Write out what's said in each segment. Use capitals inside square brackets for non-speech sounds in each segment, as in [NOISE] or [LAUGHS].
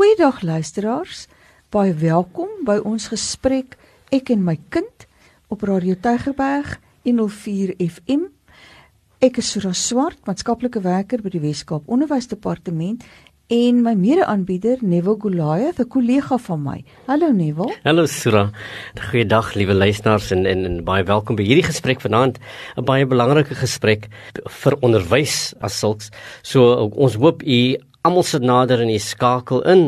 Goeiedag luisteraars. Baie welkom by ons gesprek Ek en my kind op Radio Tygerberg 104 FM. Ek is Sura Swart, maatskaplike werker by die Weskaap Onderwysdepartement en my mede-aanbieder Neville Goliath, 'n kollega van my. Hallo Neville. Hallo Sura. Goeiedag liewe luisteraars en, en en baie welkom by hierdie gesprek vanaand. 'n Baie belangrike gesprek vir onderwys as sulks. So ons hoop u almal sit nader en jy skakel in.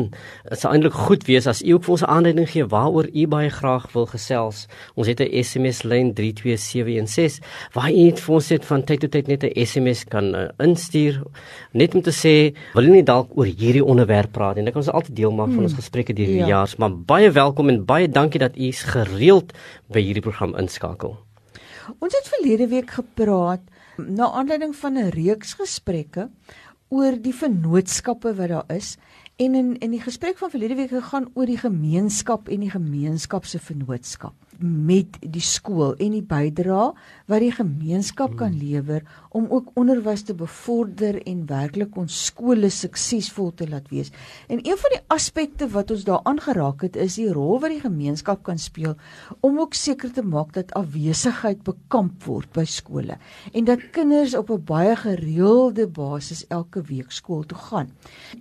Dit sou eintlik goed wees as u ook vir ons 'n aanleiding gee waaroor u baie graag wil gesels. Ons het 'n SMS lyn 32716 waar u net vir ons net van tyd tot tyd net 'n SMS kan uh, instuur net om te sê wil u nie dalk oor hierdie onderwerp praat en dit kan ons altyd deel maak van ons hmm. gesprekke deur die ja. jaar. Maar baie welkom en baie dankie dat u gereeld by hierdie program inskakel. Ons het verlede week gepraat na aanleiding van 'n reeks gesprekke oor die vennootskappe wat daar is en in in die gesprek van verlede week gegaan oor die gemeenskap en die gemeenskap se vennootskap met die skool en die bydrae wat die gemeenskap kan lewer om ook onderwys te bevorder en werklik ons skole suksesvol te laat wees. En een van die aspekte wat ons daar aangeraak het is die rol wat die gemeenskap kan speel om ook seker te maak dat afwesigheid bekamp word by skole en dat kinders op 'n baie gereelde basis elke week skool toe gaan.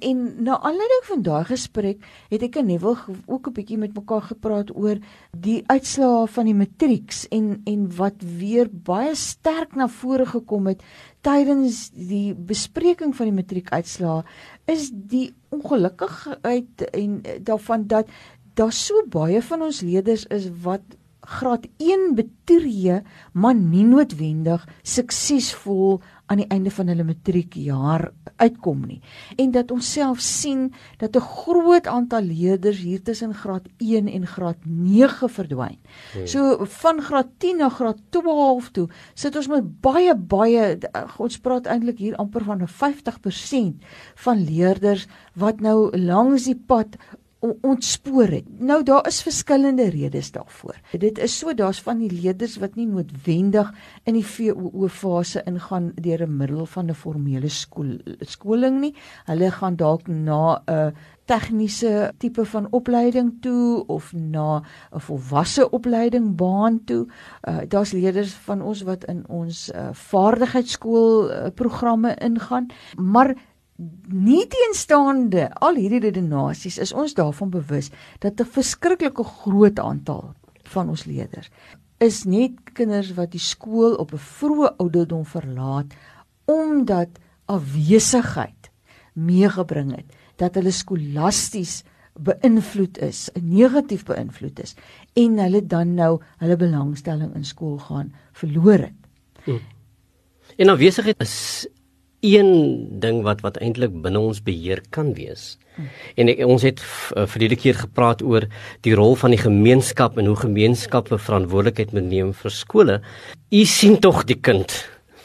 En na aanleiding van daai gesprek het ek en Neville ook 'n bietjie met mekaar gepraat oor die uitslae van die matrieks en en wat weer baie sterk na vore gekom het tydens die bespreking van die matriekuitslae is die ongelukkigheid en daarvan dat daar so baie van ons leerders is wat graad 1 betree maar nie noodwendig suksesvol aan die einde van hulle matriekjaar uitkom nie en dat ons self sien dat 'n groot aantal leerders hier tussen graad 1 en graad 9 verdwyn. Hmm. So van graad 10 na graad 12 toe sit ons met baie baie ons praat eintlik hier amper van 'n 50% van leerders wat nou langs die pad ontspoor het. Nou daar is verskillende redes daarvoor. Dit is so daar's van die leerders wat nie noodwendig in die VOO fase ingaan deur 'n middel van 'n formele skool skoling nie. Hulle gaan dalk na 'n tegniese tipe van opleiding toe of na 'n volwasse opleiding baan toe. Uh, daar's leerders van ons wat in ons uh, vaardigheidsskool uh, programme ingaan, maar nie teenstaande al hierdie redenasies is ons daarvan bewus dat 'n verskriklike groot aantal van ons leerders is net kinders wat die skool op 'n vroeë ouderdom verlaat omdat afwesigheid meegebring het dat hulle skolasties beïnvloed is, negatief beïnvloed is en hulle dan nou hulle belangstelling in skool gaan verloor het. Hmm. En afwesigheid is een ding wat wat eintlik binne ons beheer kan wees. En ek, ons het uh, verlede keer gepraat oor die rol van die gemeenskap en hoe gemeenskappe verantwoordelikheid moet neem vir skole. U sien tog die kind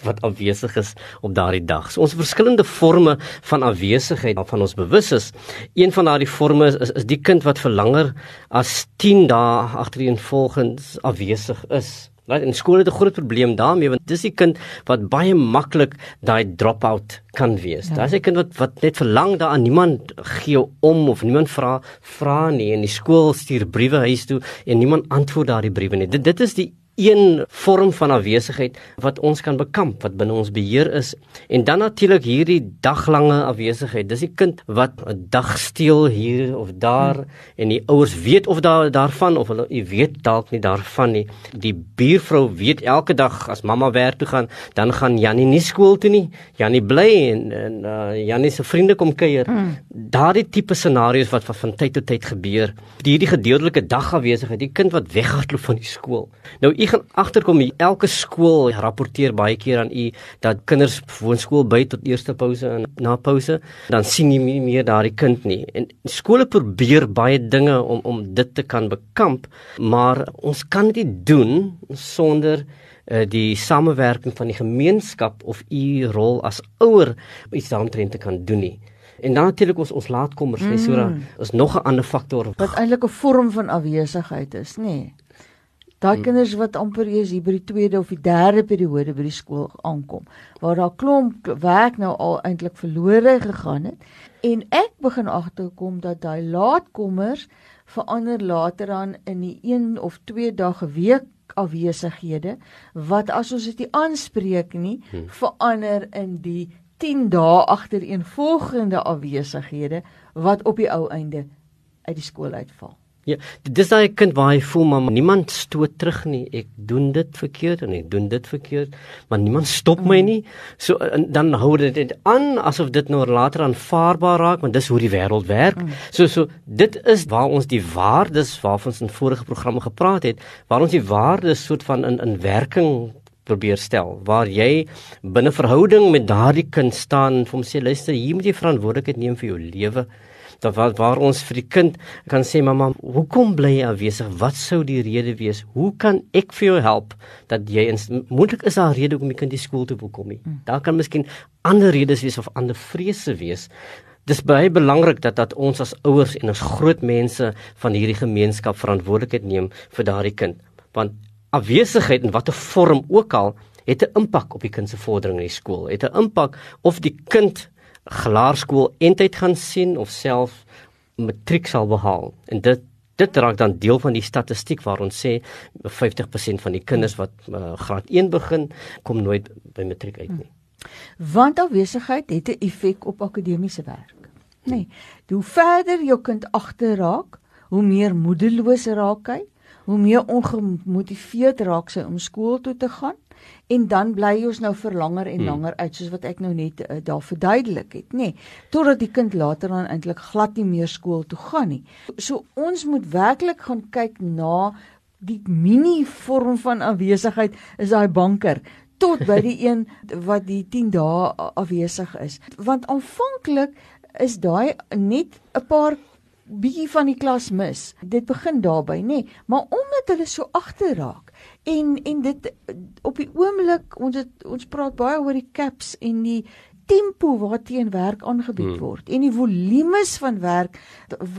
wat afwesig is op daardie dag. So ons verskillende forme van afwesigheid waarvan ons bewus is. Een van daardie forme is, is is die kind wat vir langer as 10 dae agtereenvolgens afwesig is. Right, en skole het 'n groot probleem daarmee want dis die kind wat baie maklik daai drop-out kan wees. Ja. Daar's 'n kind wat wat net verlang daaraan niemand gee om of niemand vra vra nie en die skool stuur briewe huis toe en niemand antwoord daardie briewe nie. Dit dit is die een vorm van afwesigheid wat ons kan bekamp wat binne ons beheer is. En dan natuurlik hierdie daglange afwesigheid. Dis die kind wat 'n dag steel hier of daar hmm. en die ouers weet of daar daarvan of hulle weet dalk nie daarvan nie. Die buurvrou weet elke dag as mamma werk toe gaan dan gaan Jannie nie skool toe nie. Jannie bly en, en uh, Jannie se vriende kom kuier. Hmm. daardie tipe scenario's wat van, van tyd tot tyd gebeur. Hierdie gedeeltelike dagafwesigheid die kind wat weghardloop van die skool. Nou gaan agterkom elke skool rapporteer baie keer aan u dat kinders woonskool by tot eerste pouse en na pouse dan sien jy nie meer daardie kind nie en skole probeer baie dinge om om dit te kan bekamp maar ons kan dit doen sonder uh, die samewerking van die gemeenskap of u rol as ouer iets daaromtrent te kan doen nie En dan natuurlik ons ons laatkommers, mm. nee, so daar is nog 'n ander faktor wat eintlik 'n vorm van afwesigheid is, nê. Nee. Daai hmm. kinders wat amper eers hier by die tweede of die derde periode by die skool aankom, waar daar klomp werk nou al eintlik verlore gegaan het en ek begin agterkom dat daai laatkommers verander later aan in die 1 of 2 dae 'n week afwesighede wat as ons dit aanspreek nie hmm. verander in die 10 dae agtereenvolgende afwesighede wat op die ou einde uit die skool uitval. Ja, dis daai kind waar hy voel maar niemand stoot terug nie. Ek doen dit verkeerd en ek doen dit verkeerd, maar niemand stop my nie. So dan hou dit net aan asof dit nou later aanvaarbaar raak, want dis hoe die wêreld werk. Mm. So so dit is waar ons die waardes waarvan ons in vorige programme gepraat het, waar ons die waardes soort van in in werking probeer stel waar jy binne verhouding met daardie kind staan en vir hom sê luister hier moet jy verantwoordelikheid neem vir jou lewe dan waar, waar ons vir die kind kan sê mamma hoekom bly jy afwesig? Wat sou die rede wees? Hoe kan ek vir jou help dat jy moontlik is daar 'n rede hoekom jy kind die skool toe wil kom nie? Hmm. daar kan miskien ander redes wees of ander vrese wees. Dis baie belangrik dat dat ons as ouers en as groot mense van hierdie gemeenskap verantwoordelikheid neem vir daardie kind. Want afwesigheid in watter vorm ook al het 'n impak op die kind se vordering in die skool. Het 'n impak of die kind gelaarskool eintlik gaan sien of self matriek sal behaal. En dit dit raak dan deel van die statistiek waar ons sê 50% van die kinders wat uh, graad 1 begin kom nooit by matriek uit nie. Want afwesigheid het 'n effek op akademiese werk. Nee, hoe verder jou kind agter raak, hoe meer moedeloos raak hy, hoe meer ongemotiveerd raak sy om skool toe te gaan en dan bly ons nou vir langer en hmm. langer uit soos wat ek nou net uh, daar verduidelik het nê nee, totdat die kind later dan eintlik glad nie meer skool toe gaan nie so ons moet werklik gaan kyk na die mini vorm van afwesigheid is daai banker tot by die [LAUGHS] een wat die 10 dae afwesig is want aanvanklik is daai net 'n paar bietjie van die klas mis. Dit begin daarby, nê, nee, maar omdat hulle so agterraak en en dit op die oomblik ons het, ons praat baie oor die caps en die tempo waarteen werk aangebied hmm. word en die volumes van werk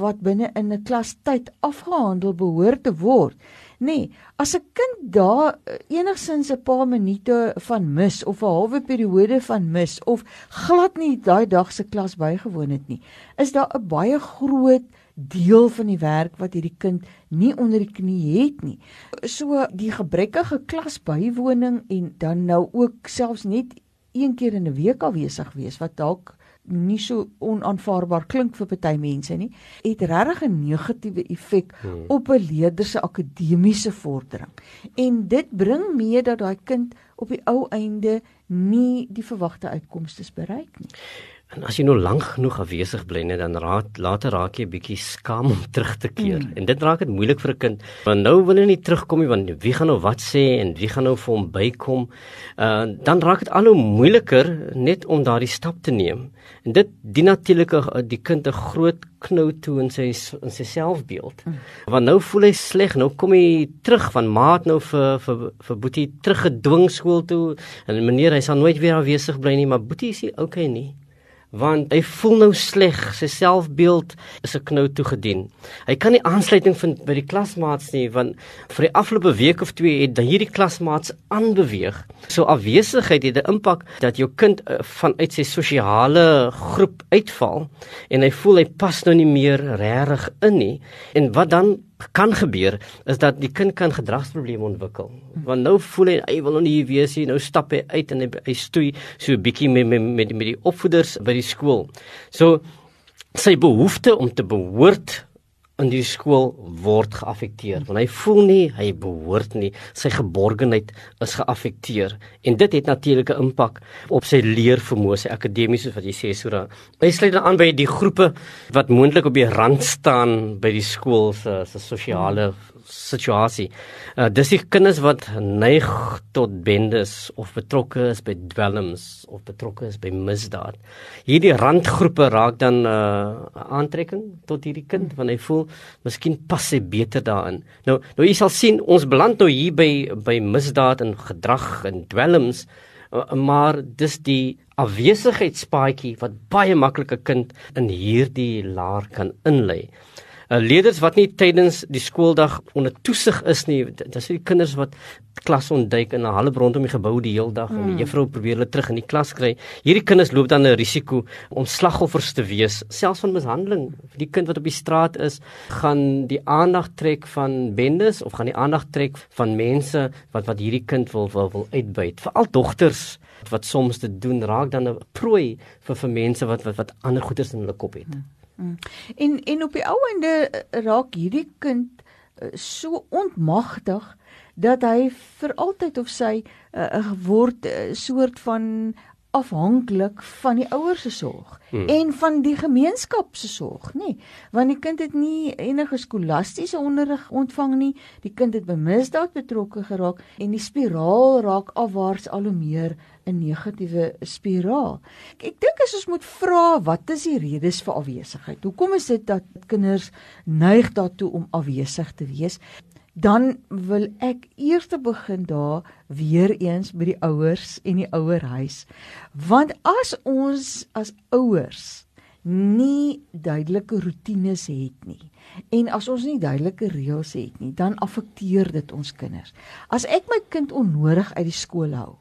wat binne in 'n klas tyd afgehandel behoort te word. Nee, as 'n kind daar enigsins 'n paar minute van mis of 'n halwe periode van mis of glad nie daai dag se klas bygewoon het nie, is daar 'n baie groot deel van die werk wat hierdie kind nie onder die knie het nie. So die gebrekkige klasbywoning en dan nou ook selfs net een keer in 'n week afwesig wees wat dalk nie so onaanvaarbaar klink vir party mense nie, het regtig 'n negatiewe effek hmm. op 'n leerder se akademiese vordering. En dit bring mee dat daai kind op die ou einde nie die verwagte uitkomste bereik nie. En as jy nou lank genoeg afwesig bly net dan raak later raak jy bietjie skaam om [LAUGHS] terug te keer. Mm. En dit raak dit moeilik vir 'n kind want nou wil hy nie terugkom nie want wie gaan nou wat sê en wie gaan nou vir hom bykom? Uh dan raak dit al hoe moeiliker net om daardie stap te neem. En dit die natuurlike die kind 'n groot knou toe in sy in sy selfbeeld. Mm. Want nou voel hy sleg, nou kom hy terug van maat nou vir vir vir Boetie teruggedwing skool toe en meneer hy sal nooit weer afwesig bly nie, maar Boetie is okay nie want hy voel nou sleg, sy selfbeeld is 'n knou toegedien. Hy kan nie aansluiting vind by die klasmaats nie want vir die afgelope week of twee het hierdie klasmaats aanbeweeg. So afwesigheid het 'n impak dat jou kind uh, vanuit sy sosiale groep uitval en hy voel hy pas nou nie meer regtig in nie. En wat dan kan gebeur is dat die kind kan gedragsprobleme ontwikkel. Want nou voel hy hy wil nou nie hier wees nie. Nou stap hy uit en hy, hy stoei so 'n bietjie met met met met die opvoeders by die skool. So sy behoefte om te behoort in die skool word geaffekteer. Want hy voel nie hy behoort nie. Sy geborgenheid is geaffekteer. En dit het natuurlike impak op sy leervermoë sy akademiese wat jy sê dan hy sluit dan aan by die groepe wat moontlik op die rand staan by die skool se se sosiale situasie. Uh, dis die kinders wat neig tot bendes of betrokke is by dwelms of betrokke is by misdaad. Hierdie randgroepe raak dan 'n uh, aantrekking tot hierdie kind want hy voel miskien pas hy beter daarin. Nou nou jy sal sien ons beland nou hier by by misdaad en gedrag en dwelms uh, maar dis die afwesigheidspaadjie wat baie maklike kind in hierdie laar kan inlei. Uh, leerders wat nie tydens die skooldag onder toesig is nie, dis die kinders wat klas ontduik en half rondom die gebou die hele dag mm. en die hmm. juffrou probeer hulle terug in die klas kry. Hierdie kinders loop dan 'n risiko om slagoffers te wees, selfs van mishandeling. Die kind wat op die straat is, gaan die aandag trek van bendes of gaan die aandag trek van mense wat wat hierdie kind wil wil, wil uitbuit. Veral dogters wat soms dit doen raak dan 'n prooi vir vir mense wat wat wat ander goeders in hulle kop het. Mm. Mm. En en op die ou ende eh, raak hierdie kind uh, so ontmagtig dat hy vir altyd of sy 'n uh, word uh, soort van afhanklik van die ouers se sorg hmm. en van die gemeenskap se sorg, nê? Nee, want die kind het nie enige skolastiese onderrig ontvang nie. Die kind het by misdaad betrokke geraak en die spiraal raak afwaarts al hoe meer 'n negatiewe spiraal. Ek, ek dink as ons moet vra wat is die redes vir afwesigheid? Hoekom is dit dat kinders neig daartoe om afwesig te wees? Dan wil ek eers begin daar weer eens by die ouers en die ouerhuis. Want as ons as ouers nie duidelike roetines het nie en as ons nie duidelike reëls het nie, dan affekteer dit ons kinders. As ek my kind onnodig uit die skool hou,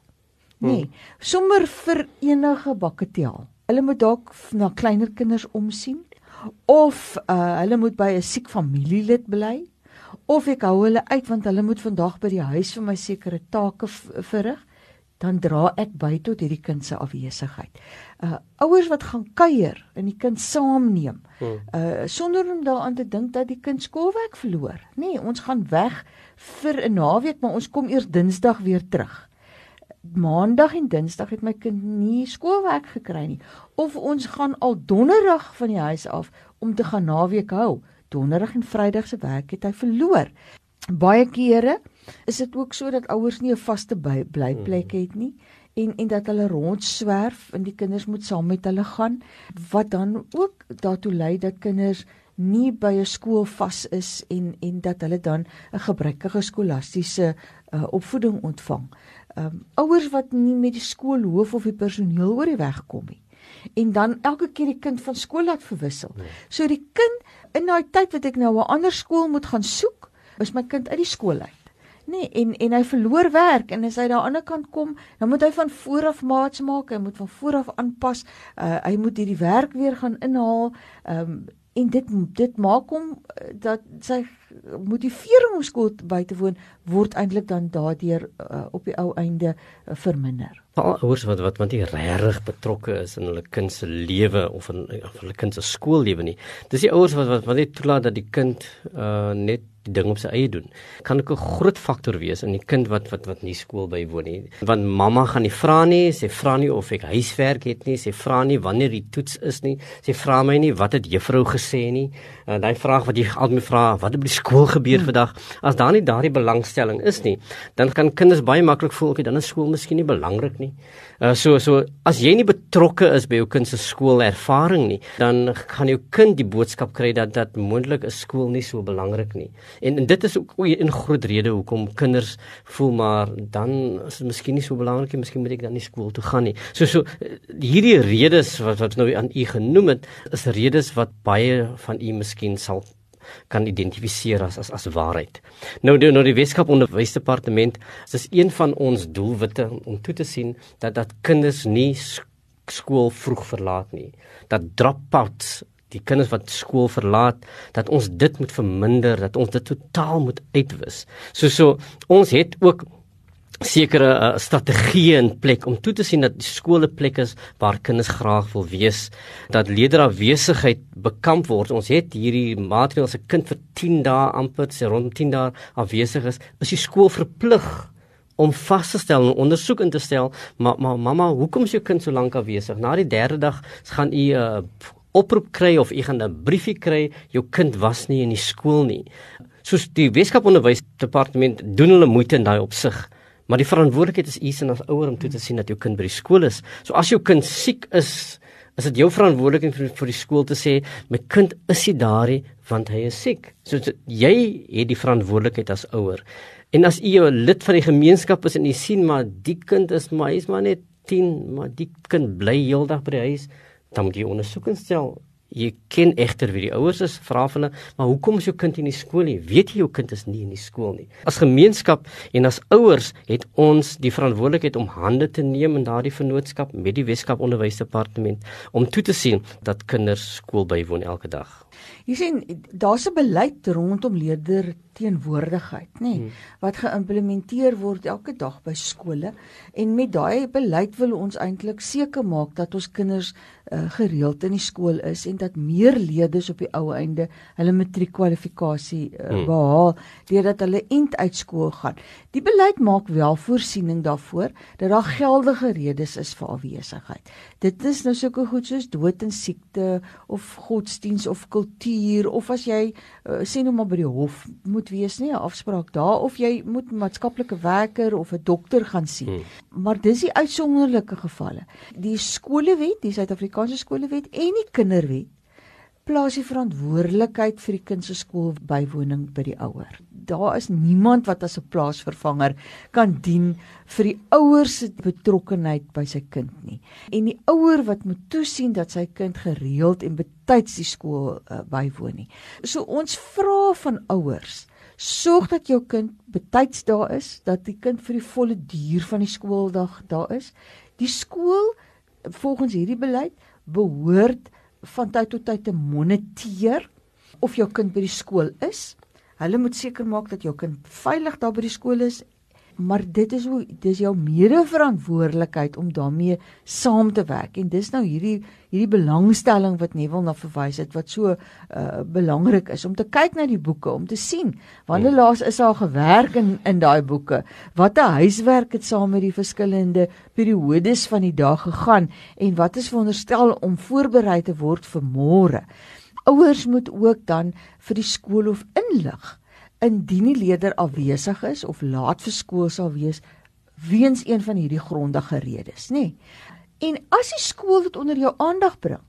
nê, hmm. sommer vir enige bakketel. Hulle moet dalk na kleiner kinders omsien of uh, hulle moet by 'n siek familielid bly of ek hou hulle uit want hulle moet vandag by die huis vir my sekere take verrig, dan dra ek by tot hierdie kind se afwesigheid. Uh ouers wat gaan kuier en die kind saamneem. Hmm. Uh sonder om daaraan te dink dat die kind skoolwerk verloor. Nee, ons gaan weg vir 'n naweek, maar ons kom eers Dinsdag weer terug. Maandag en Dinsdag het my kind nie skoolwerk gekry nie of ons gaan al Donderdag van die huis af om te gaan naweek hou donderdag en vrydag se werk het hy verloor. Baie kere is dit ook so dat ouers nie 'n vaste blyplek het nie en en dat hulle rondswerf en die kinders moet saam met hulle gaan wat dan ook daartoe lei dat kinders nie by 'n skool vas is en en dat hulle dan 'n gebrekkige skolastiese uh, opvoeding ontvang. Ehm um, ouers wat nie met die skoolhoof of die personeel oor die weg kom nie en dan elke keer die kind van skool laat verwissel. Nee. So die kind in daai tyd wat ek nou 'n ander skool moet gaan soek, is my kind uit die skool uit. Nee, en en hy verloor werk en as hy daar aan die ander kant kom, dan moet hy van voor af maats maak, hy moet van voor af aanpas. Uh, hy moet hierdie werk weer gaan inhaal. Ehm um, en dit dit maak hom uh, dat sy motivering om skool by te woon word eintlik dan daardeur uh, op die ou einde uh, verminder veral ouers wat wat want nie regtig betrokke is in hulle kind se lewe of in of hulle kind se skoollewe nie. Dis die ouers wat wat wat net toelaat dat die kind uh net ding op sy eie doen. Kan ook 'n groot faktor wees in die kind wat wat wat nie skool bywoon nie. Want mamma gaan nie vra nie, sy vra nie of ek huiswerk het nie, sy vra nie wanneer die toets is nie. Sy vra my nie wat het juffrou gesê nie. En daai vraag wat jy altyd vra, wat het by die skool gebeur hmm. vandag? As daar nie daardie belangstelling is nie, dan kan kinders baie maklik voel, okay, dan is skool miskien nie belangrik nie. Uh, so so as jy nie betrokke is by jou kind se skoolervaring nie, dan gaan jou kind die boodskap kry dat dat moontlik 'n skool nie so belangrik nie. En, en dit is ook 'n groot rede hoekom kinders voel maar dan is dit miskien nie so belangrik nie, miskien moet ek dan nie skool toe gaan nie. So so hierdie redes wat wat nou aan u genoem het, is redes wat baie van u miskien sal kan identifiseer as as as waarheid. Nou die nou die Weskaap Onderwysdepartement, dis een van ons doelwitte om toe te sien dat dat kinders nie skool vroeg verlaat nie. Dat dropouts die kinders wat skool verlaat dat ons dit moet verminder dat ons dit totaal moet uitwis. So so ons het ook sekere uh, strategieë in plek om toe te sien dat skole plek is waar kinders graag wil wees dat leerderafwesigheid bekamp word ons het hierdie maatreëls 'n kind vir 10 dae amper sê rond 10 dae afwesig is is die skool verplig om vas te stel en ondersoek in te stel maar maar mamma hoekom is jou kind so lank afwesig na die derde dag gaan u 'n uh, oproep kry of u gaan 'n briefie kry jou kind was nie in die skool nie soos die Weskaap onderwysdepartement doen hulle moeite in daai opsig Maar die verantwoordelikheid is u se as ouer om toe te sien dat jou kind by die skool is. So as jou kind siek is, is dit jou verantwoordelikheid vir, vir die skool te sê my kind is nie daar nie want hy is siek. So jy het die verantwoordelikheid as ouer. En as u 'n lid van die gemeenskap is en u sien maar die kind is maar hy's maar net 10, maar die kind bly heeldag by die huis, dan moet jy ondersoek instel Jy ken egter wie die ouers is, vra van hulle, maar hoekom is jou kind nie in die skool nie? Weet jy jou kind is nie in die skool nie? As gemeenskap en as ouers het ons die verantwoordelikheid om hande te neem in daardie vennootskap met die Weskaap Onderwysdepartement om toe te sien dat kinders skool bywoon elke dag. Jy sien daar's 'n beleid rondom leerder teenwoordigheid, nê, nee, hmm. wat geïmplementeer word elke dag by skole en met daai beleid wil ons eintlik seker maak dat ons kinders uh, gereeld in die skool is en dat meer leerders op die ou einde hulle matriekkwalifikasie uh, hmm. behaal deurdat hulle end uit skool gaan. Die beleid maak wel voorsiening daarvoor dat daar geldige redes is vir afwesigheid. Dit is nou sulke goed soos dood en siekte of godsdiens of kultuur of as jy uh, sê nou maar by die hof moet wees nie 'n afspraak daar of jy moet maatskaplike werker of 'n dokter gaan sien. Hmm. Maar dis die uitsonderlike gevalle. Die skolewet, die Suid-Afrika Afrikaanse skolewet en die kinderwet plaas die verantwoordelikheid vir die kind se skoolbywoning by die ouer. Daar is niemand wat as 'n plaasvervanger kan dien vir die ouers se betrokkeheid by sy kind nie. En die ouer wat moet toesien dat sy kind gereeld en betyds die skool uh, bywoon nie. So ons vra van ouers Sorg dat jou kind betyds daar is, dat die kind vir die volle duur van die skooldag daar is. Die skool volgens hierdie beleid behoort van tyd tot tyd te moniteer of jou kind by die skool is. Hulle moet seker maak dat jou kind veilig daar by die skool is maar dit is hoe dis jou mede-verantwoordelikheid om daarmee saam te werk. En dis nou hierdie hierdie belangstelling wat Neville na verwys het wat so uh, belangrik is om te kyk na die boeke om te sien wanneer hmm. laas is daar gewerk in in daai boeke? Watter huiswerk het saam met die verskillende periodes van die dag gegaan en wat is veronderstel om voorberei te word vir môre? Ouers moet ook dan vir die skoolhof inlig indien die leerder afwesig is of laat vir skool sal wees weens een van hierdie grondige redes, nê. Nee. En as die skool dit onder jou aandag bring,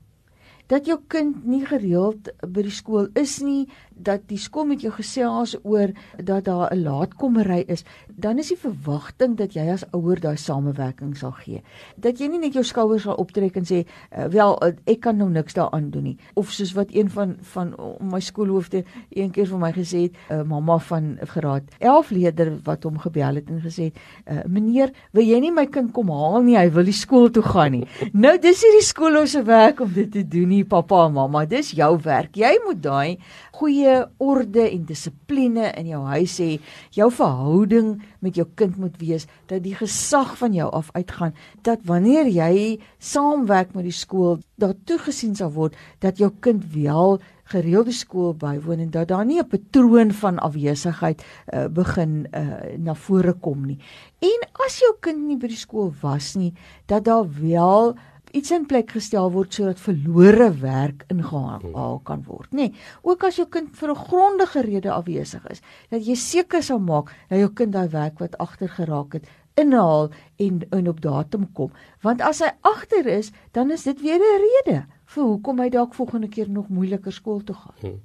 dat jou kind nie gereeld by die skool is nie, dat die skool met jou gesels oor dat daar 'n laatkommery is, dan is die verwagting dat jy as ouer daai samewerking sal gee. Dat jy nie net jou skouers sal optrek en sê, uh, "Wel, uh, ek kan nou niks daaraan doen nie." Of soos wat een van van my skoolhoofde een keer vir my gesê het, uh, mamma van graad 11 leerder wat hom gebel het en gesê het, uh, "Meneer, wil jy nie my kind kom haal nie? Hy wil die skool toe gaan nie." [LAUGHS] nou, dis hierdie skool se werk om dit te doen nie, pappa en mamma. Dis jou werk. Jy moet daai goeie orde en dissipline in jou huis hê. Jou verhouding met jou kind moet wees dat die gesag van jou af uitgaan dat wanneer jy saamwerk met die skool, daar toegesien sal word dat jou kind wel gereelde skool bywoon en dat daar nie 'n patroon van afwesigheid uh, begin uh, na vore kom nie. En as jou kind nie by die skool was nie, dat daar wel iets in plek gestel word sodat verlore werk ingehaal kan word, nê. Nee, ook as jou kind vir 'n grondige rede afwesig is, dat jy seker sal maak dat jou kind daai werk wat agter geraak het inhaal en en op datum kom. Want as hy agter is, dan is dit weer 'n rede vir hoekom hy dalk volgende keer nog moeiliker skool toe gaan. Hmm.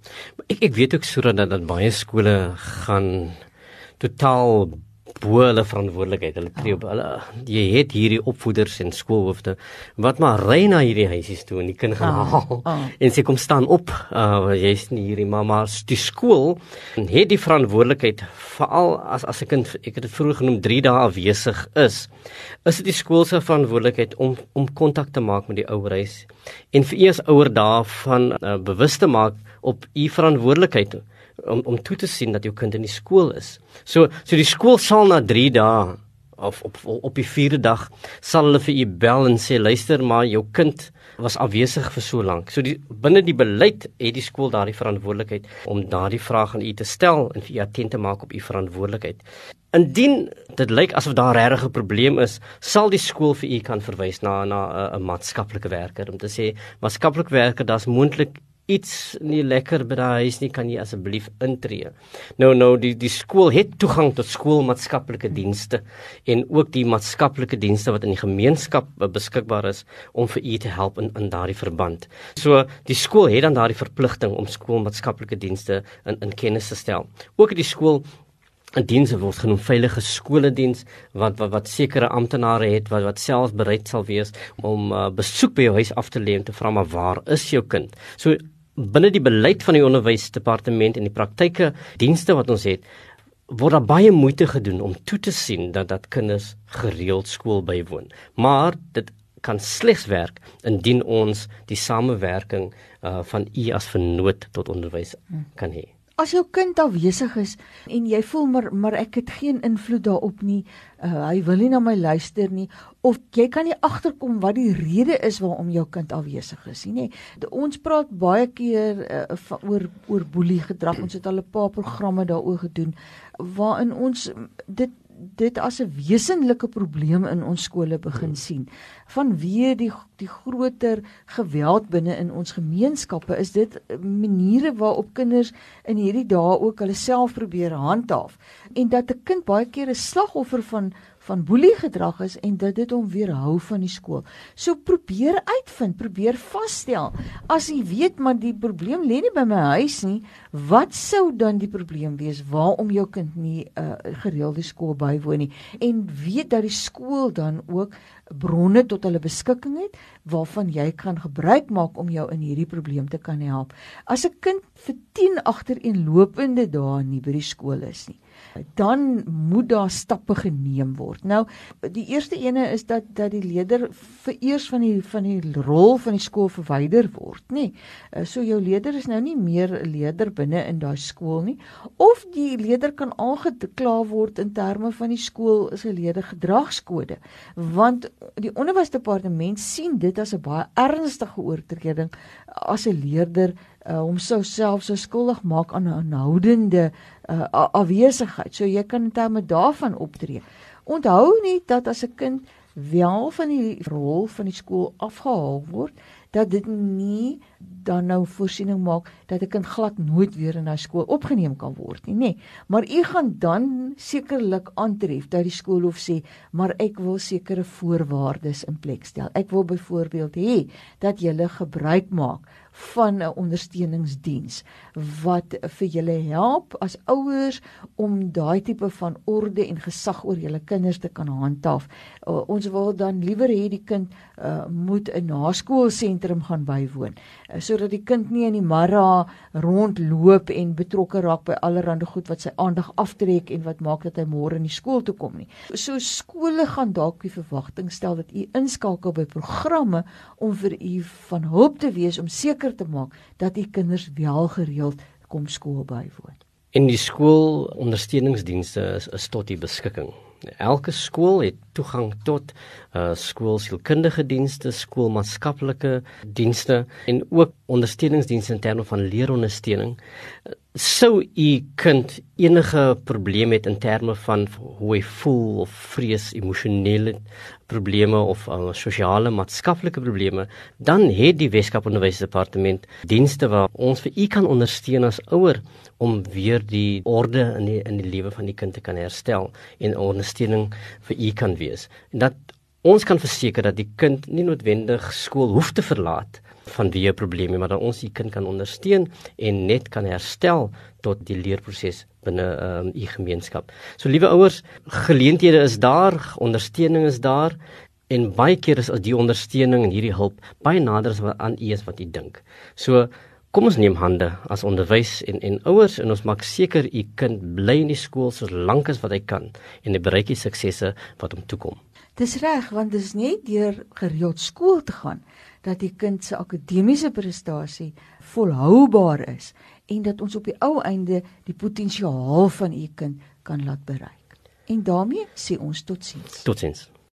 Ek ek weet ook sodat dat baie skole gaan totaal bo hulle verantwoordelikheid. Hulle tree op hulle jy het hierdie opvoeders en skoolhoofde wat maar ry na hierdie huisies toe en die kind gaan ah, haal ah, ah. en sê kom staan op. Uh jy's nie hierdie mamma, die skool het die verantwoordelikheid veral as as 'n kind ek het dit vroeër genoem 3 dae afwesig is. Is dit die skool se verantwoordelikheid om om kontak te maak met die ouerhuis en vir eers ouer daarvan uh, bewus te maak op u verantwoordelikheid om om toe te sien dat jou kind in die skool is. So so die skool sal na 3 dae of op op die 4de dag sal hulle vir u bel en sê luister maar jou kind was afwesig vir so lank. So die binne die beleid het die skool daardie verantwoordelikheid om daardie vraag aan u te stel en vir u attent te maak op u verantwoordelikheid. Indien dit lyk asof daar regtig 'n probleem is, sal die skool vir u kan verwys na na 'n maatskaplike werker om te sê maatskaplike werker, daar's moontlik iets nie lekker by daai huis nie, kan jy asseblief intree. Nou nou die die skool het toegang tot skoolmaatskaplike dienste en ook die maatskaplike dienste wat in die gemeenskap beskikbaar is om vir u te help in in daardie verband. So die skool het dan daardie verpligting om skoolmaatskaplike dienste in in kennis te stel. Ook die skool 'n diens word genoem veilige skole diens wat wat wat sekere amptenare het wat wat self bereid sal wees om uh, besoek by jou huis af te lê om te vra maar waar is jou kind? So binne die beleid van die onderwysdepartement en die praktyke dienste wat ons het word daar baie moeite gedoen om toe te sien dat dat kinders gereeld skool bywoon. Maar dit kan slegs werk indien ons die samewerking uh, van u as vernoot tot onderwys kan hê. As jou kind afwesig is en jy voel maar maar ek het geen invloed daarop nie, uh, hy wil nie na my luister nie of jy kan nie agterkom wat die rede is waarom jou kind afwesig is nie, nê. Ons praat baie keer uh, oor oor boelie gedrag. Ons het al 'n paar programme daaroor gedoen waarin ons dit dit as 'n wesenlike probleem in ons skole begin hmm. sien. Vanweë die die groter geweld binne in ons gemeenskappe is dit maniere waarop kinders in hierdie dae ook hulle self probeer handhaaf en dat 'n kind baie keer 'n slagoffer van van boelie gedrag is en dit dit hom weerhou van die skool. So probeer uitvind, probeer vasstel. As jy weet maar die probleem lê nie by my huis nie, wat sou dan die probleem wees waarom jou kind nie 'n uh, gereelde skool bywoon nie en weet dat die skool dan ook bronne tot hulle beskikking het waarvan jy kan gebruik maak om jou in hierdie probleem te kan help. As 'n kind vir 10 agtereenlopende dae nie by die skool is nie, dan moet daar stappe geneem word. Nou, die eerste ene is dat dat die leier vereers van die van die rol van die skool verwyder word, nê. Eh, so jou leier is nou nie meer 'n leier binne in daai skool nie, of die leier kan aangekla word in terme van die skool se lede gedragskode, want die onderwysdepartement sien dit as 'n baie ernstige oortreding as 'n leerder uh, om sou self so skuldig maak aan 'n aanhoudende uh, afwesigheid. So jy kan in terme daarvan optree. Onthou net dat as 'n kind wel van die rol van die skool afgehaal word, dat dit nie dan nou voorsiening maak dat 'n kind glad nooit weer in 'n skool opgeneem kan word nie, nê. Nee. Maar u gaan dan sekerlik aantref dat die skool hoef sê, maar ek wil sekere voorwaardes in plek stel. Ek wil byvoorbeeld hê dat jy gebruik maak van 'n ondersteuningsdiens wat vir julle help as ouers om daai tipe van orde en gesag oor julle kinders te kan handhaaf. Uh, ons wil dan liewer hê die kind uh, moet 'n naskoolsentrum gaan bywoon uh, sodat die kind nie in die marra rondloop en betrokke raak by allerlei goed wat sy aandag aftrek en wat maak dat hy môre in die skool toe kom nie. So skole gaan dalk die verwagting stel dat u inskakel by programme om vir u van hulp te wees om seker seker te maak dat die kinders wel gereeld kom skool bywoon. En die skool ondersteuningsdienste is, is tot die beskikking. Elke skool het toegang tot uh skoolsielkundige dienste, skoolmaatskaplike dienste en ook ondersteuningsdienste in terme van leerondersteuning sou u kind enige probleem het in terme van hoe hy voel of vrees emosionele probleme of uh, sosiale maatskaplike probleme dan het die Weskaap Onderwysdepartement dienste waar ons vir u kan ondersteun as ouer om weer die orde in die in die lewe van die kind te kan herstel en ondersteuning vir u kan wees. En dat ons kan verseker dat die kind nie noodwendig skool hoef te verlaat van wie probleme maar dat ons die kind kan ondersteun en net kan herstel tot die leerproses binne ehm um, u gemeenskap. So liewe ouers, geleenthede is daar, ondersteuning is daar en baie keer is die ondersteuning en hierdie hulp baie nader as wat aan u is wat u dink. So kom ons neem hande as onderwys en en ouers en ons maak seker u kind bly in die skool so lank as wat hy kan en hy bereik die suksesse wat hom toekom. Dis reg want dit is nie deur gereeld skool te gaan dat die kind se akademiese prestasie volhoubaar is en dat ons op die ou einde die potensiaal van u kind kan laat bereik. En daarmee sê ons totsiens. Totsiens.